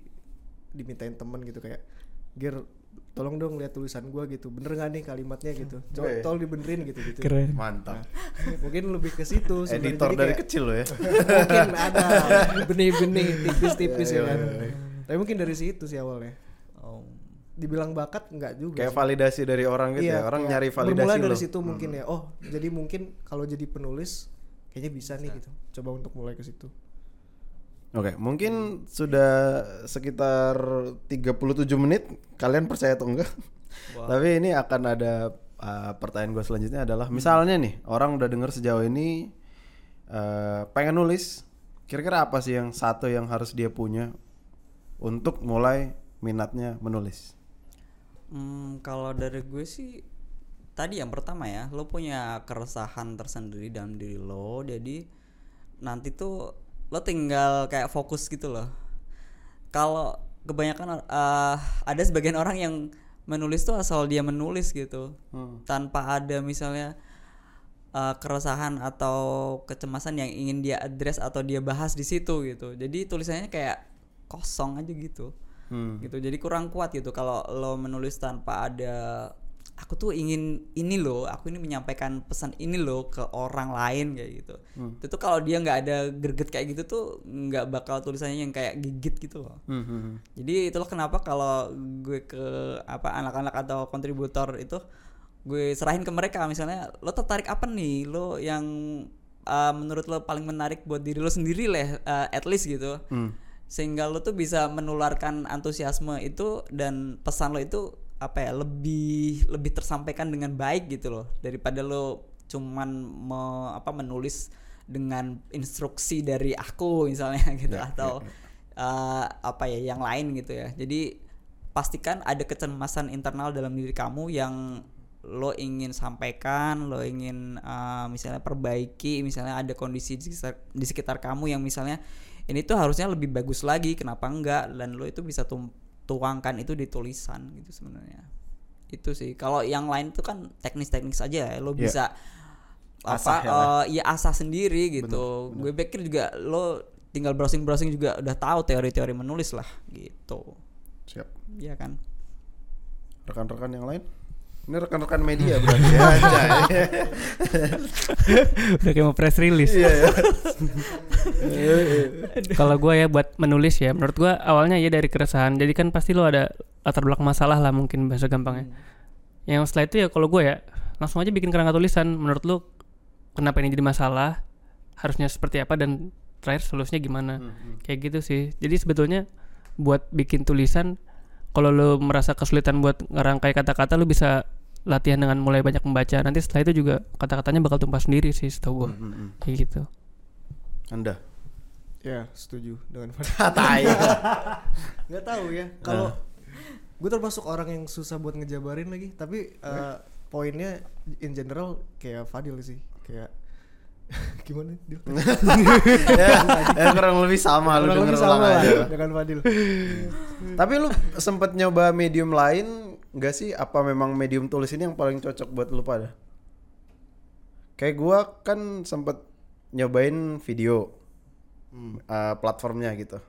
dimintain temen gitu kayak Ger tolong dong lihat tulisan gua gitu bener nggak nih kalimatnya gitu coba Oke. tolong dibenerin gitu gitu Keren. Mantap. mungkin lebih ke situ. Editor Jadi dari kayak- kecil lo ya. mungkin ada benih-benih tipis-tipis Iya, ya kan iya, iya. tapi mungkin dari situ sih awalnya Oh. dibilang bakat nggak juga Kayak sih. validasi dari orang gitu ya. Orang kayak nyari validasi bermula dari lo. situ mungkin ya oh jadi mungkin kalau jadi penulis kayaknya bisa nih gitu coba untuk mulai ke situ Oke, mungkin sudah sekitar 37 menit. Kalian percaya atau enggak? Tapi ini akan ada uh, pertanyaan gue selanjutnya adalah misalnya nih orang udah denger sejauh ini uh, pengen nulis, kira-kira apa sih yang satu yang harus dia punya untuk mulai minatnya menulis? Hmm, kalau dari gue sih tadi yang pertama ya, lo punya keresahan tersendiri dalam diri lo, jadi nanti tuh lo tinggal kayak fokus gitu loh. Kalau kebanyakan eh, ada sebagian orang yang menulis tuh asal dia menulis gitu, tanpa ada misalnya eh, keresahan atau kecemasan yang ingin dia address atau dia bahas di situ gitu. Jadi tulisannya kayak kosong aja gitu Hmm. gitu jadi kurang kuat gitu kalau lo menulis tanpa ada aku tuh ingin ini loh aku ini menyampaikan pesan ini loh ke orang lain kayak gitu. Itu tuh kalau dia nggak ada greget kayak gitu tuh nggak bakal tulisannya yang kayak gigit gitu loh. Hmm, hmm, hmm. jadi itulah kenapa kalau gue ke apa anak-anak atau kontributor itu gue serahin ke mereka misalnya lo tertarik apa nih? Lo yang uh, menurut lo paling menarik buat diri lo sendiri lah uh, at least gitu. Hmm. sehingga lo tuh bisa menularkan antusiasme itu dan pesan lo itu apa ya lebih lebih tersampaikan dengan baik gitu loh. Daripada lo cuman me- apa menulis dengan instruksi dari aku misalnya gitu Ya, atau uh, apa ya yang lain gitu ya. Jadi pastikan ada kecemasan internal dalam diri kamu yang lo ingin sampaikan, lo ingin uh, misalnya perbaiki, misalnya ada kondisi di sekitar, di sekitar kamu yang misalnya ini tuh harusnya lebih bagus lagi, kenapa enggak? Dan lo itu bisa tum- tuangkan itu di tulisan gitu sebenarnya. Itu sih. Kalau yang lain tuh kan teknis-teknis aja ya, lo Iya. bisa Asah apa ya eh, ya asah sendiri gitu. Gue pikir juga lo tinggal browsing-browsing juga udah tahu teori-teori menulis lah gitu. Siap. Iya kan? Rekan-rekan yang lain? Ini rekan-rekan media berarti ya. anjay. Udah kayak mau press release. Iya ya. Kalau gue ya buat menulis ya, menurut gue awalnya ya dari keresahan. Jadi kan pasti lo ada latar belakang masalah lah mungkin bahasa gampangnya. Yang setelah itu ya kalau gue ya langsung aja bikin kerangka tulisan. Menurut lo kenapa ini jadi masalah? Harusnya seperti apa dan terakhir solusinya gimana? Kayak gitu sih. Jadi sebetulnya buat bikin tulisan, kalau lo merasa kesulitan buat ngerangkai kata-kata, lo bisa latihan dengan mulai banyak membaca. Nanti setelah itu juga kata-katanya bakal tumpah sendiri sih, setahu gue. Kayak gitu. Anda. ya setuju dengan Tai. nggak tahu ya kalau gue termasuk orang yang susah buat ngejabarin lagi tapi eh, poinnya in general kayak Fadil sih kayak gimana Dil? ya, ya, kurang lebih sama lu Kurang denger lebih ulang sama lah aja. dengan Fadil Tapi lu sempet nyoba medium lain nggak sih? Apa memang medium tulis ini yang paling cocok buat lu pada? kayak gua kan sempet nyobain video eh, platformnya gitu.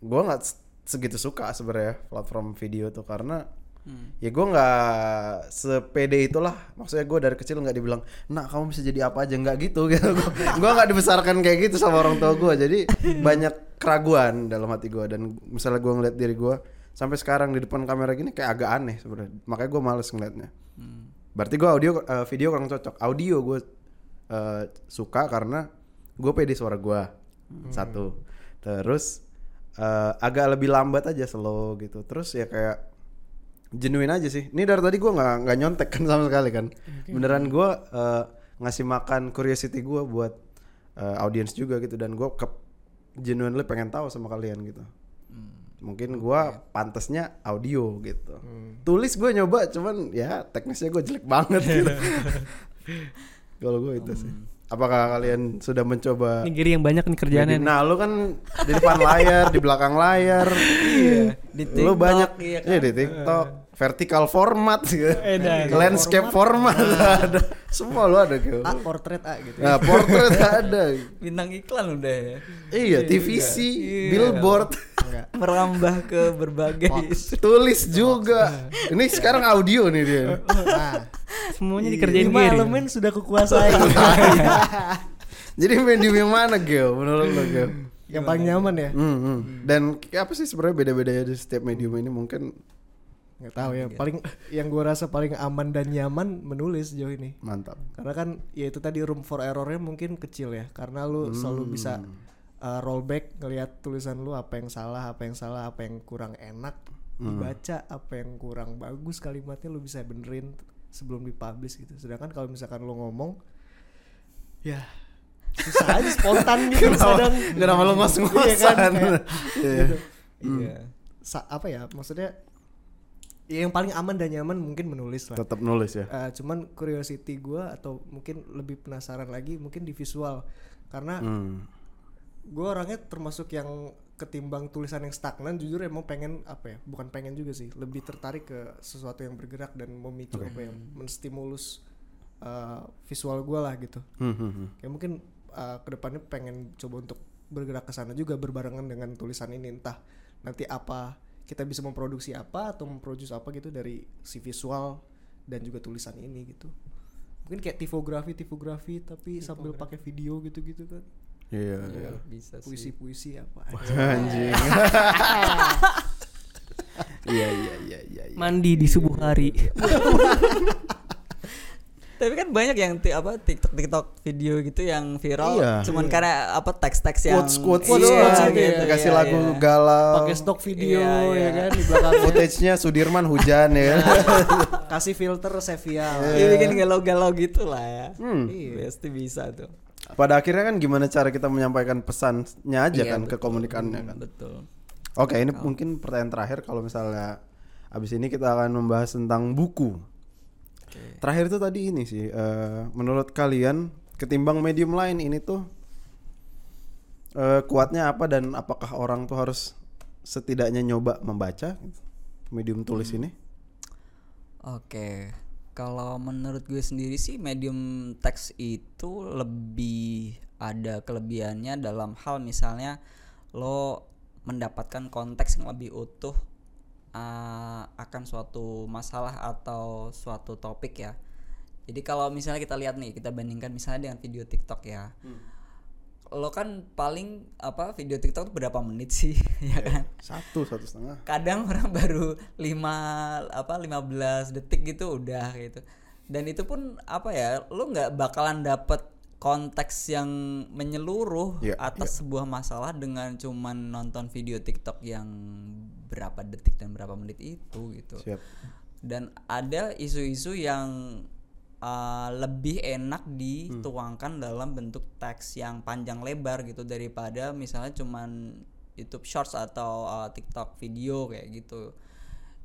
Gua nggak segitu suka sebenarnya platform video tuh karena ya gua nggak sepede itulah. Maksudnya gua dari kecil nggak dibilang nak kamu bisa jadi apa aja? Nggak gitu gitu. Gua gua nggak dibesarkan kayak gitu sama orang tua gua. Jadi banyak keraguan dalam hati gua. Dan misalnya gua ngeliat diri gua sampai sekarang di depan kamera gini kayak agak aneh sebenarnya makanya gua males ngeliatnya Berarti gue audio eh, video kurang cocok. Audio gue eh, suka karena gue pede suara gue satu. Terus eh, agak lebih lambat aja slow gitu. Terus ya kayak genuine aja sih. Ini dari tadi gue nggak nggak nyontek kan sama sekali kan. Beneran gue eh, ngasih makan curiosity gue buat eh, audience juga gitu dan gue ke genuinely pengen tahu sama kalian gitu. Mungkin gua pantasnya audio gitu. Tulis gue nyoba cuman ya teknisnya gue jelek banget gitu. Kalau gue itu sih. Apakah kalian sudah mencoba Ini Giri yang banyak nih kerjaannya. nih. Nah, lu kan di depan layar, di belakang layar. Iya, di Lu TikTok, banyak iya iya kan? di TikTok, vertical format gitu. Edan. Landscape format ada. Semua lu ada gitu. A portrait A gitu. Nah, portrait ada. bintang iklan udah ya Iya, TVC, Iya. billboard. Enggak. merambah ke berbagai Tulis juga. Ini sekarang audio nih dia. Nah, Semuanya dikerjain lima Giri. elemen sudah kukuasai. Jadi medium yang mana Geo menurut lo Geo? yang paling nyaman ya. Hmm, hmm. Dan apa sih sebenarnya beda-bedanya di setiap medium ini mungkin Nggak tahu ya. Paling yang gua rasa paling aman dan nyaman menulis sejauh ini. mantap. Karena kan ya itu tadi room for errornya mungkin kecil ya. Karena lu selalu bisa uh, rollback ngelihat tulisan lu apa yang salah, apa yang salah, apa yang kurang enak dibaca, apa yang kurang bagus kalimatnya lu bisa benerin sebelum dipublish gitu. Sedangkan kalau misalkan lu ngomong ya susah aja spontan gitu Kenapa, kadang. kenapa lo Iya kan, ngos-ngosan? kayak Iya. gitu. iya Sa- apa ya maksudnya ya yang paling aman dan nyaman mungkin menulis lah Tetap nulis ya. Eh, cuman curiosity gua atau mungkin lebih penasaran lagi mungkin di visual karena Hmm. gue orangnya termasuk yang ketimbang tulisan yang stagnan jujur emang pengen apa ya bukan pengen juga sih lebih tertarik ke sesuatu yang bergerak dan memicu apa ya menstimulus uh, visual gue lah gitu Hmm, hmm, hmm. kayak mungkin uh, ke depannya pengen coba untuk bergerak ke sana juga berbarengan dengan tulisan ini entah nanti apa kita bisa memproduksi apa atau memproduce apa gitu dari si visual dan juga tulisan ini gitu mungkin kayak tipografi tipografi tapi sambil pakai video gitu gitu kan Iya, iya. bisa sih puisi puisi apa Anjing. Iya, iya, iya, iya. iya. Mandi di subuh hari. tapi kan banyak yang apa TikTok TikTok video gitu yang viral Iya. cuman karena apa teks-teks yang Quotes, quotes, Quotes, iya, quotes gitu, gitu ya. Kasih Iya, lagu iya. galau. pakai stok video Iya, ya iya. kan di belakang Footage-nya Sudirman hujan ya. kasih filter sepia Iya, bikin galau-galau gitu lah ya Hmm. iya pasti bisa tuh Pada akhirnya kan gimana cara kita menyampaikan pesannya aja Iya, kan ke betul. komunikannya kan. betul Oke, ini mungkin pertanyaan terakhir kalau misalnya abis ini kita akan membahas tentang buku. Terakhir itu tadi ini sih, eh, menurut kalian ketimbang medium lain ini tuh eh, kuatnya apa dan apakah orang tuh harus setidaknya nyoba membaca medium tulis ini? Oke, kalau menurut gue sendiri sih medium teks itu lebih ada kelebihannya dalam hal misalnya lo mendapatkan konteks yang lebih utuh uh, akan suatu masalah atau suatu topik ya. Jadi kalau misalnya kita lihat nih, kita bandingkan misalnya dengan video TikTok ya. Lo kan paling apa video TikTok tuh berapa menit sih, ya kan? Satu, satu setengah. kadang orang baru 5 apa 15 detik gitu udah gitu dan itu pun apa ya lu nggak bakalan dapet konteks yang menyeluruh Iya, atas sebuah masalah dengan cuman nonton video TikTok yang berapa detik dan berapa menit itu gitu. Siap. dan ada isu-isu yang uh, lebih enak dituangkan dalam bentuk teks yang panjang lebar gitu daripada misalnya cuman YouTube Shorts atau uh, TikTok video kayak gitu.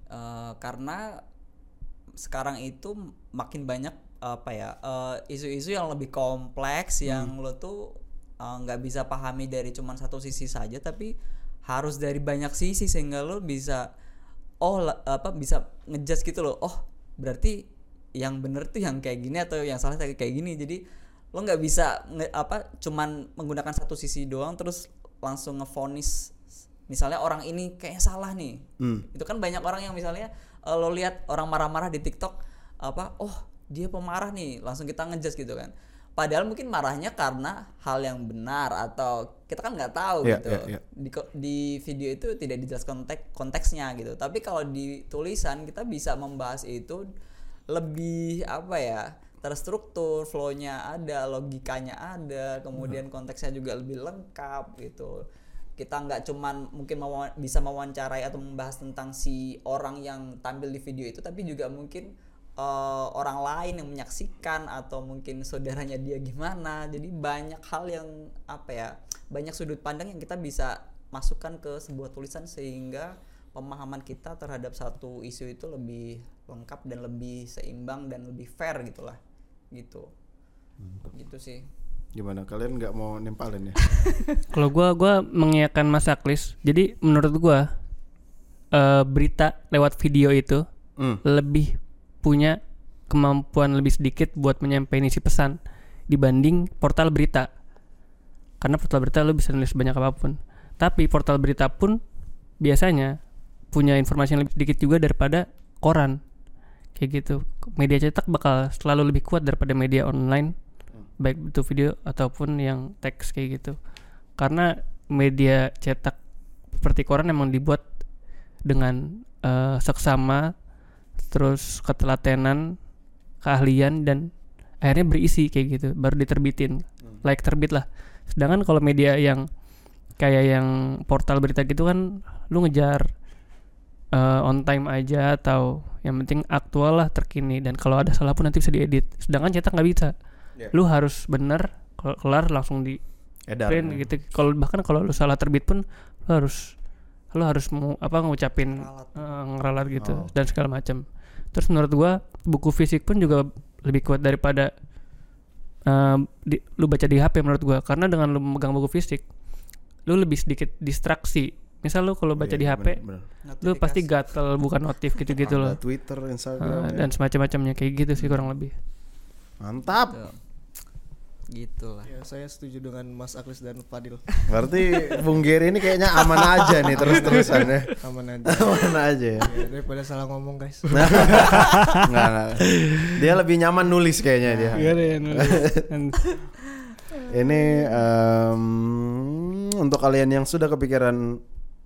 Uh, karena sekarang itu makin banyak apa ya uh, isu-isu yang lebih kompleks yang lo tuh uh, nggak bisa pahami dari cuman satu sisi saja tapi harus dari banyak sisi sehingga lo bisa oh apa bisa ngejudge gitu loh oh berarti yang bener tuh yang kayak gini atau yang salah kayak kayak gini. Jadi lo nggak bisa nge- apa cuman menggunakan satu sisi doang terus langsung ngefonis misalnya orang ini kayaknya salah nih. Hmm. itu kan banyak orang yang misalnya eh, lo lihat orang marah-marah di TikTok apa oh dia pemarah nih langsung kita ngejudge gitu kan. Padahal mungkin marahnya karena hal yang benar atau kita kan nggak tahu Iya, gitu. iya, iya. di di video itu tidak dijelaskan konteks konteksnya gitu. Tapi kalau di tulisan kita bisa membahas itu lebih apa ya terstruktur flownya ada logikanya ada kemudian konteksnya juga lebih lengkap gitu. Kita nggak cuman mungkin mewa- bisa mewawancarai atau membahas tentang si orang yang tampil di video itu tapi juga mungkin eh, orang lain yang menyaksikan atau mungkin saudaranya dia gimana jadi banyak hal yang apa ya banyak sudut pandang yang kita bisa masukkan ke sebuah tulisan sehingga pemahaman kita terhadap satu isu itu lebih lengkap dan lebih seimbang dan lebih fair gitulah gitu gitu sih Gimana kalian nggak mau nimpalin ya? Kalau gua gua mengiyakan Mas Aklis. Jadi menurut gua eh, berita lewat video itu Hmm. lebih punya kemampuan lebih sedikit buat menyampaikan isi pesan dibanding portal berita. Karena portal berita lu bisa nulis banyak apa pun. Tapi portal berita pun biasanya punya informasi yang lebih sedikit juga daripada koran. Kayak gitu. Media cetak bakal selalu lebih kuat daripada media online baik itu video ataupun yang teks kayak gitu. Karena media cetak seperti koran emang dibuat dengan eh, seksama terus ketelatenan keahlian dan akhirnya berisi kayak gitu baru diterbitin like terbit lah sedangkan kalau media yang kayak yang portal berita gitu kan lu ngejar eh, on time aja atau yang penting aktual lah terkini dan kalau ada salah pun nanti bisa diedit sedangkan cetak nggak bisa Iya. lu harus bener kalau kelar langsung di Edar. print ya. gitu kalau bahkan kalau lu salah terbit pun lu harus lu harus mau apa ngucapin Ralat. eh, ngeralat gitu Oh. dan segala macam terus menurut gua buku fisik pun juga lebih kuat daripada eh, di- lu baca di HP menurut gua karena dengan lu memegang buku fisik lu lebih sedikit distraksi misal lu kalau baca Iya, di iya, HP bener, bener. lu pasti gatel bukan notif gitu-gitu loh Twitter, Instagram. ya. dan semacam-macamnya kayak gitu sih kurang lebih Mantap. Tuh. Gitu lah Ya, saya setuju dengan Mas Aklis dan Fadil. Berarti Bung Geri ini kayaknya aman aja nih terus-terusan ya. Aman aja. Aman aja ya. Daripada salah ngomong, guys. Enggak, enggak. Dia lebih nyaman nulis kayaknya dia. Iya deh, nulis. Ini em, untuk kalian yang sudah kepikiran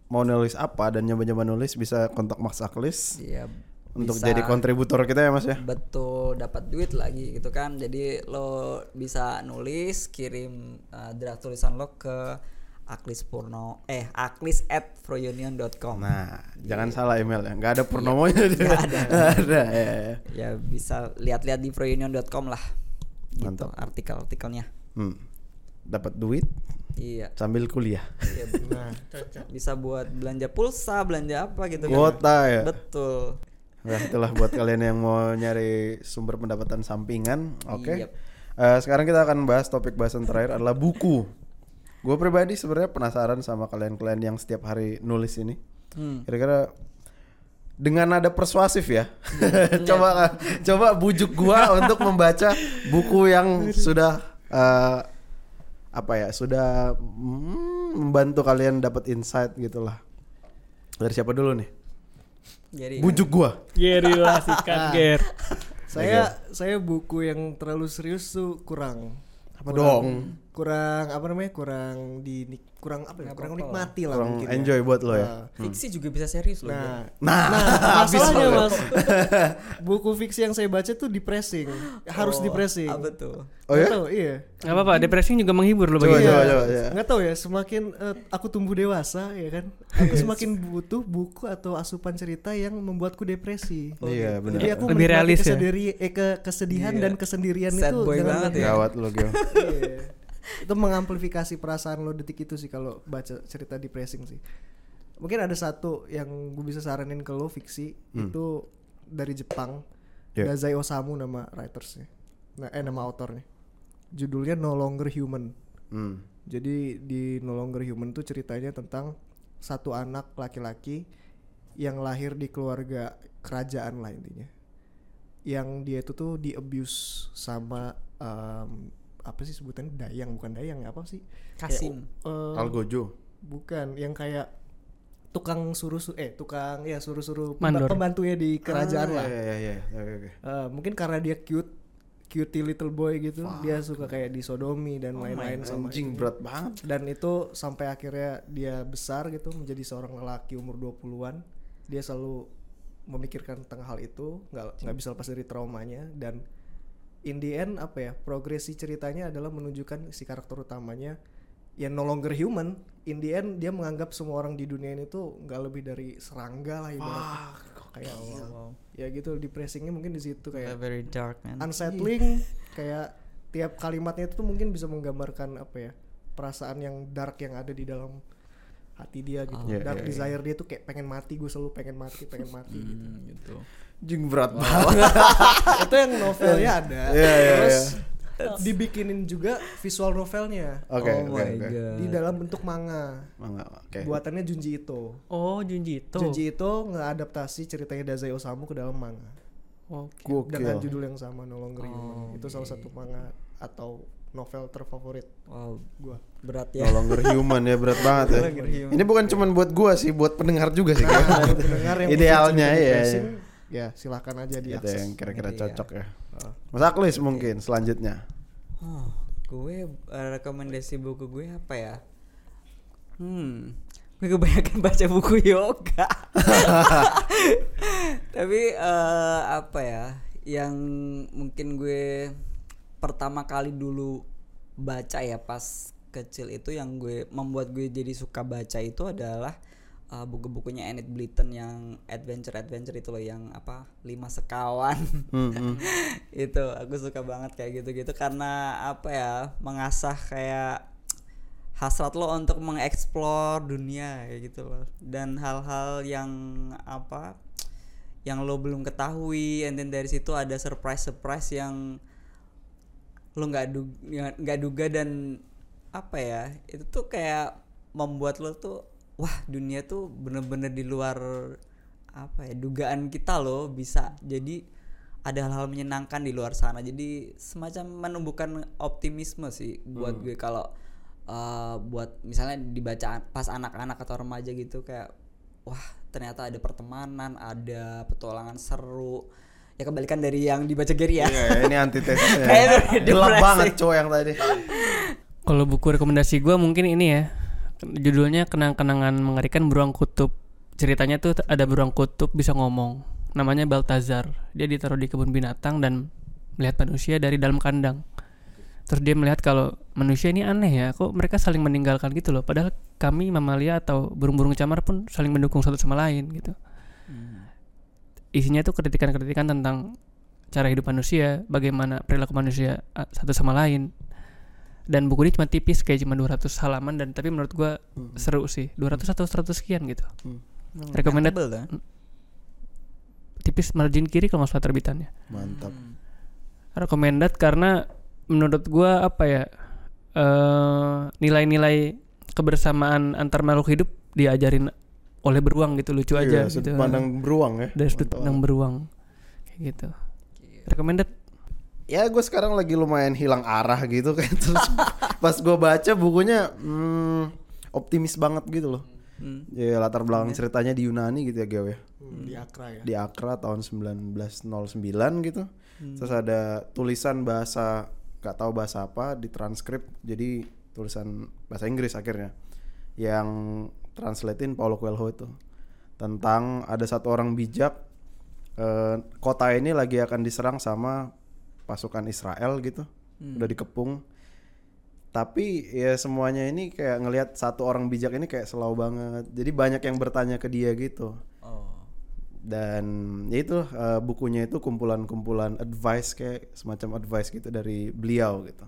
mau nulis apa dan nyoba-nyoba nulis bisa kontak Mas Aklis Iya untuk bisa- jadi kontributor kita ya Mas ya. betul dapat duit lagi gitu kan jadi lo bisa nulis kirim uh, draft tulisan lo ke aklis purno eh aklis at frounion.com Nah, jangan salah email ya. Nggak ada purnomonya dia. Nggak ada. Nggak ada. ya, ya. ya bisa lihat-lihat di frounion.com lah gitu Mantap. artikel-artikelnya Hmm. Dapat duit iya sambil kuliah. Iya, benar. bisa buat belanja pulsa belanja apa gitu kan Kuota ya. betul Nah, itulah buat kalian yang mau nyari sumber pendapatan sampingan. Oke. Yep. Eh, sekarang kita akan bahas topik bahasan terakhir adalah buku. Gue pribadi sebenarnya penasaran sama kalian-kalian yang setiap hari nulis ini. Hmm. Kira-kira dengan nada persuasif ya. coba coba bujuk gua untuk membaca buku yang sudah eh, apa ya? Sudah mm, membantu kalian dapat insight gitulah. Dari siapa dulu nih? Bujuk gua. Geri lah sikat Ger. saya saya buku yang terlalu serius tuh kurang. Apa Kurang- dong? Kurang apa namanya? Kurang di kurang apa ya? Nggak Kurang nikmati lah Kurang mungkin. ya. enjoy buat lo ya. Nah, fiksi juga bisa serius loh Nah, Nah, nah habis masalahnya mas, buku fiksi yang saya baca tuh depressing, harus Oh, depressing. apa tuh Oh ya? Nggak tahu, iya. Gak apa-apa, depresi juga menghibur loh bagi coba, Iya, coba, ya. nggak tahu ya. Semakin eh, aku tumbuh dewasa, ya kan, aku semakin butuh buku atau asupan cerita yang membuatku depresi. Iya, benar. Jadi aku Lebih realis ya? kesediri- eh, ke kesedihan Iya. dan kesendirian Sad itu boy dengan banget ya. Gawat lo. Iya. Itu mengamplifikasi perasaan lo detik itu sih kalau baca cerita depressing sih. Mungkin ada satu yang gue bisa saranin ke lo fiksi itu dari Jepang. Yeah. Dazai Osamu nama writersnya. Nah, eh nama autornya. Judulnya No Longer Human. Hmm. Jadi di No Longer Human tuh ceritanya tentang satu anak laki-laki yang lahir di keluarga kerajaan lah intinya. yang dia itu tuh di abuse sama em, apa sih sebutannya dayang bukan dayang ya apa sih Kasim. Kayak, eh, Algojo. bukan yang kayak tukang suruh su- eh tukang ya suruh-suruh Mandor. pembantunya di kerajaan Ah, lah Iya iya iya. Eh, mungkin karena dia cute cutie little boy gitu dia suka kayak disodomi dan lain-lain sama Anjing berat banget. dan itu sampai akhirnya dia besar gitu menjadi seorang lelaki umur 20-an dia selalu memikirkan tentang hal itu nggak nggak bisa lepas dari traumanya dan in the end apa ya progresi ceritanya adalah menunjukkan si karakter utamanya yang no longer human. In the end dia menganggap semua orang di dunia ini tuh nggak lebih dari serangga lah ibaratnya. Kayak ya gitu depressingnya mungkin di situ kayak very dark man. unsettling. Kayak tiap kalimatnya itu tuh mungkin bisa menggambarkan apa ya perasaan yang dark yang ada di dalam hati dia gitu. Iya, dark iya, desire dia tuh kayak pengen mati gue selalu pengen mati pengen mati gitu. Hmm, gitu. Anjing berat banget. itu yang novelnya ada Iya, iya, terus iya. dibikinin juga visual novelnya Oke oh oke my oke. god. di dalam bentuk manga Mangga, Oke. buatannya Junji Ito Oh, Junji itu. Junji Ito ngeadaptasi ceritanya Dazai Osamu ke dalam manga Oke. dengan Gokil. judul yang sama No Longer Human itu salah satu manga atau novel terfavorit Wow, gua berat No ya. longer human ya berat banget ya. longer human. Ini bukan cuman buat gua sih, buat pendengar juga sih. kayaknya. Nah, pendengar yang Idealnya ya. Ya silahkan aja Itu diakses. yang kira-kira Iya. cocok ya. Mas Aklis mungkin selanjutnya. Oh, gue eh, rekomendasi buku gue apa ya? Hmm, gue kebanyakan baca buku yoga. Tapi eh, apa ya? Yang mungkin gue pertama kali dulu baca ya pas kecil itu yang gue membuat gue jadi suka baca itu adalah eh, buku-bukunya Enid Blyton yang adventure adventure itu loh yang apa lima sekawan Hmm, hmm. itu aku suka banget kayak gitu-gitu karena apa ya mengasah kayak hasrat lo untuk mengeksplor dunia kayak gitu loh dan hal-hal yang apa yang lo belum ketahui and then dari situ ada surprise surprise yang lo nggak du- nggak nggak duga dan apa ya itu tuh kayak membuat lo tuh wah dunia tuh bener-bener di luar apa ya dugaan kita loh bisa jadi ada hal-hal menyenangkan di luar sana jadi semacam menumbuhkan optimisme sih buat gue kalau eh, buat misalnya dibaca pas anak-anak atau remaja gitu kayak wah ternyata ada pertemanan ada petualangan seru ya kebalikan dari yang dibaca Gary ya Iya, ini antitesisnya. Ya. Gelap banget cowok yang tadi. Kalau buku rekomendasi gua mungkin ini ya. Judulnya Kenang-kenangan Mengerikan Beruang Kutub. Ceritanya tuh ada beruang kutub bisa ngomong. Namanya Baltazar. Dia ditaruh di kebun binatang dan melihat manusia dari dalam kandang. Terus dia melihat kalau manusia ini aneh ya, kok mereka saling meninggalkan gitu loh. Padahal kami mamalia atau burung-burung camar pun saling mendukung satu sama lain gitu. Isinya tuh kritikan-kritikan tentang cara hidup manusia, bagaimana perilaku manusia ah, satu sama lain. Dan buku ini cuma tipis kayak cuma 200 halaman dan tapi menurut gua seru sih. 200 atau 100 sekian gitu. Recommended Tebel dah. tipis margin kiri kalau nggak salah terbitannya. Mantap. Recommended karena menurut gua apa ya? eh nilai-nilai kebersamaan antar makhluk hidup diajarin oleh beruang gitu lucu aja Iya, sudut gitu. pandang beruang ya. dari sudut pandang beruang kayak gitu. Recommended Ya gue sekarang lagi lumayan hilang arah gitu kan terus pas gue baca bukunya hmm, optimis banget gitu loh. Hmm. Ya latar belakang ceritanya di Yunani gitu ya Geo ya. Hmm, di Accra ya. Di Accra tahun 1909 gitu. Terus ada tulisan bahasa gak tahu bahasa apa di transkrip jadi tulisan bahasa Inggris akhirnya yang translatein Paulo Coelho itu tentang ada satu orang bijak eh, kota ini lagi akan diserang sama pasukan Israel gitu. Udah dikepung. Tapi ya semuanya ini kayak ngelihat satu orang bijak ini kayak selalu banget. Jadi banyak yang bertanya ke dia gitu. Oh. dan ya itu eh, bukunya itu kumpulan-kumpulan advice kayak semacam advice gitu dari beliau gitu.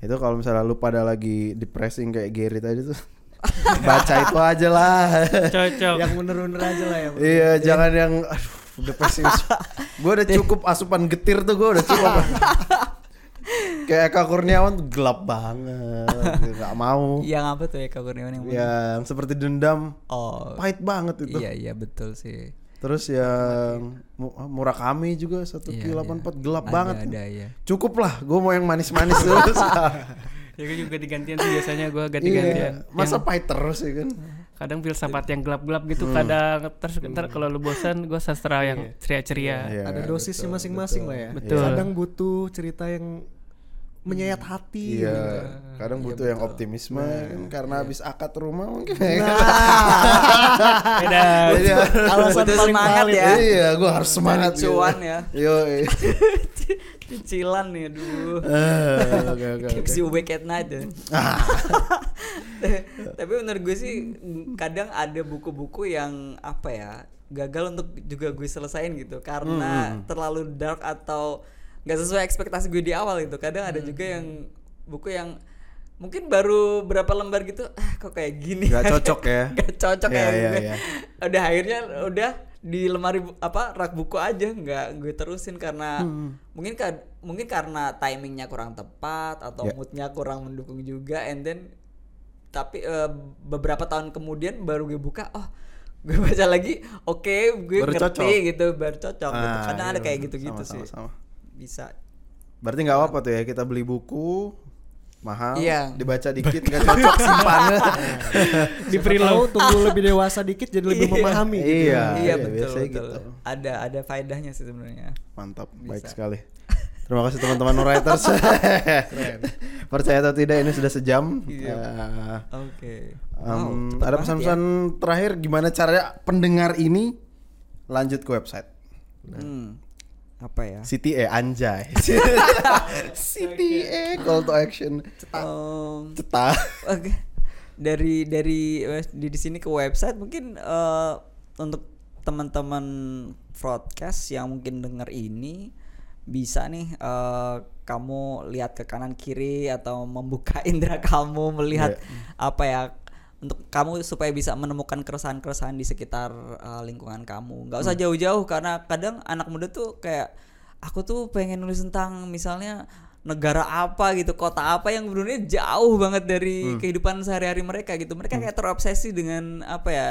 Itu kalau misalnya lu pada lagi depressing kayak Gary tadi tuh baca itu aja lah. Cocok. Yang bener-bener aja lah ya. iya jangan yang aduh depressing gue udah cukup asupan getir tuh gue udah cukup kayak Eka Kurniawan tuh gelap banget nggak mau Yang apa tuh Kak Kurniawan yang mana? yang seperti dendam Oh. pahit banget itu Iya iya betul sih. Terus yang Mu- ah, Murakami juga satu Iya, Q iya. 84 gelap Ada, banget. ada ya Cukup lah, gue mau yang manis-manis terus. Ya gue juga ganti-gantian sih biasanya gue ganti-gantian. iya, masa Yang pahit terus ya kan? Kadang filsafat yang gelap-gelap gitu, kadang terus ntar kalau lu bosan gue sastra yang ceria-ceria. Iya, ada dosisnya masing-masing lah ya. Betul. Kadang butuh cerita yang menyayat hati. Iya, gitu. kadang butuh yang optimisme kan karena habis akad rumah mungkin. Beda. Jadi, Alasan paling semangat ya. Iya, gue harus semangat. Cuan ya. Yo, iya. cicilan nih aduh Eh, Oke oke keeps oke. you awake at night ya. tapi menurut gue sih kadang ada buku-buku yang apa ya gagal untuk juga gue selesain gitu karena terlalu dark atau nggak sesuai ekspektasi gue di awal gitu kadang ada juga yang buku yang mungkin baru berapa lembar gitu ah kok kayak gini Nggak cocok ya. Gak cocok Iya, ya iya, gue. iya. udah akhirnya udah di lemari bu- apa rak buku aja nggak gue terusin karena mungkin ka- mungkin karena timingnya kurang tepat atau Ya. moodnya kurang mendukung juga and then tapi eh, beberapa tahun kemudian baru gue buka oh gue baca lagi oke gue Baru ngerti cocok. gitu baru cocok gitu Ah, kadang iya ada kayak gitu-gitu sih sama. bisa Berarti nggak apa-apa tuh ya kita beli buku mahal, Iya. dibaca dikit nggak cocok simpan. Di tahu tunggu lebih dewasa dikit jadi lebih memahami. gitu. Iya, iya iya, betul, betul. gitu. ada ada faedahnya sih sebenarnya Mantap, baik Bisa. sekali. Terima kasih teman-teman writers. Percaya atau tidak ini sudah sejam. Iya. Eh, oke em, Wow, cepet ada banget pesan-pesan terakhir gimana caranya pendengar ini lanjut ke website? ya. Hmm, apa ya CTA anjay. CTA call to action. Um, Cetak. Oke. Dari dari eh, di di sini ke website mungkin eh, untuk teman-teman broadcast yang mungkin dengar ini bisa nih eh, kamu lihat ke kanan kiri atau membuka indera kamu melihat apa ya untuk kamu supaya bisa menemukan keresahan-keresahan di sekitar eh, lingkungan kamu. nggak usah jauh-jauh karena kadang anak muda tuh kayak aku tuh pengen nulis tentang misalnya negara apa gitu, kota apa yang sebenarnya jauh banget dari kehidupan sehari-hari mereka gitu. Mereka kayak terobsesi dengan apa ya?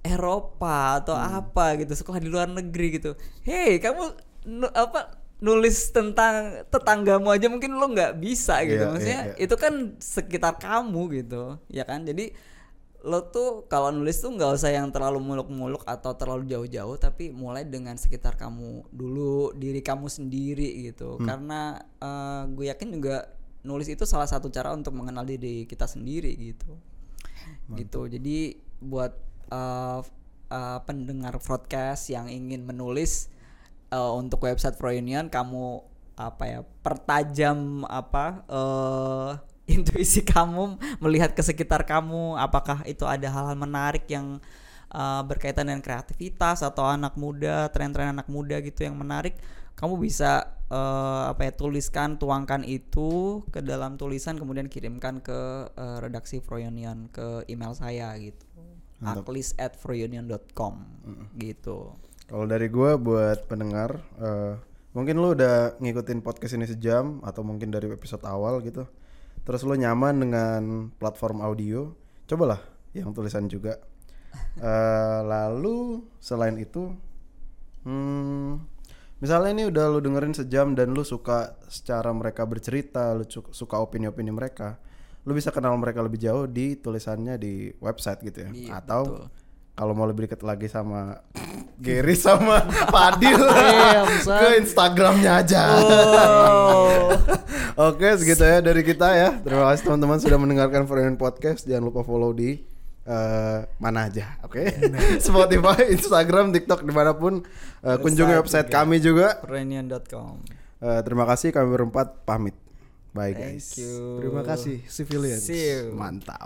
Eropa atau apa gitu, sekolah di luar negeri gitu. Hei, kamu apa nulis tentang tetanggamu aja mungkin lo nggak bisa gitu. Iya, Maksudnya iya, iya. itu kan sekitar kamu gitu, ya kan? Jadi lo tuh kalau nulis tuh nggak usah yang terlalu muluk-muluk atau terlalu jauh-jauh tapi mulai dengan sekitar kamu dulu diri kamu sendiri gitu karena eh, gue yakin juga nulis itu salah satu cara untuk mengenal diri kita sendiri gitu gitu jadi buat eh, eh, pendengar broadcast yang ingin menulis eh, untuk website Prounion kamu apa ya pertajam apa eh intuisi kamu melihat ke sekitar kamu apakah itu ada hal-hal menarik yang eh, berkaitan dengan kreativitas atau anak muda tren-tren anak muda gitu yang menarik kamu bisa eh, apa ya tuliskan tuangkan itu ke dalam tulisan kemudian kirimkan ke eh, redaksi Froyonion ke email saya gitu. Aklis at froyonion.com gitu Kalau dari gua buat pendengar, eh, mungkin lu udah ngikutin podcast ini sejam atau mungkin dari episode awal gitu. Terus lu nyaman dengan platform audio, cobalah yang tulisan juga. Eh, lalu selain itu, hmm, misalnya ini udah lu dengerin sejam dan lu suka secara mereka bercerita, lu suka opini-opini mereka, lu bisa kenal mereka lebih jauh di tulisannya di website gitu ya, Iya, atau betul. Kalau mau lebih dekat lagi sama Gary sama Padil ke Instagramnya aja. Oke segitu ya dari kita ya. Terima kasih teman-teman sudah mendengarkan Foreign Podcast. Jangan lupa follow di eh, mana aja, oke? Spotify, Instagram, TikTok di mana pun. Eh, kunjungi website kami juga. froyonion.com Eh, terima kasih kami berempat pamit. Bye guys. thank you Terima kasih civilians. see you Mantap.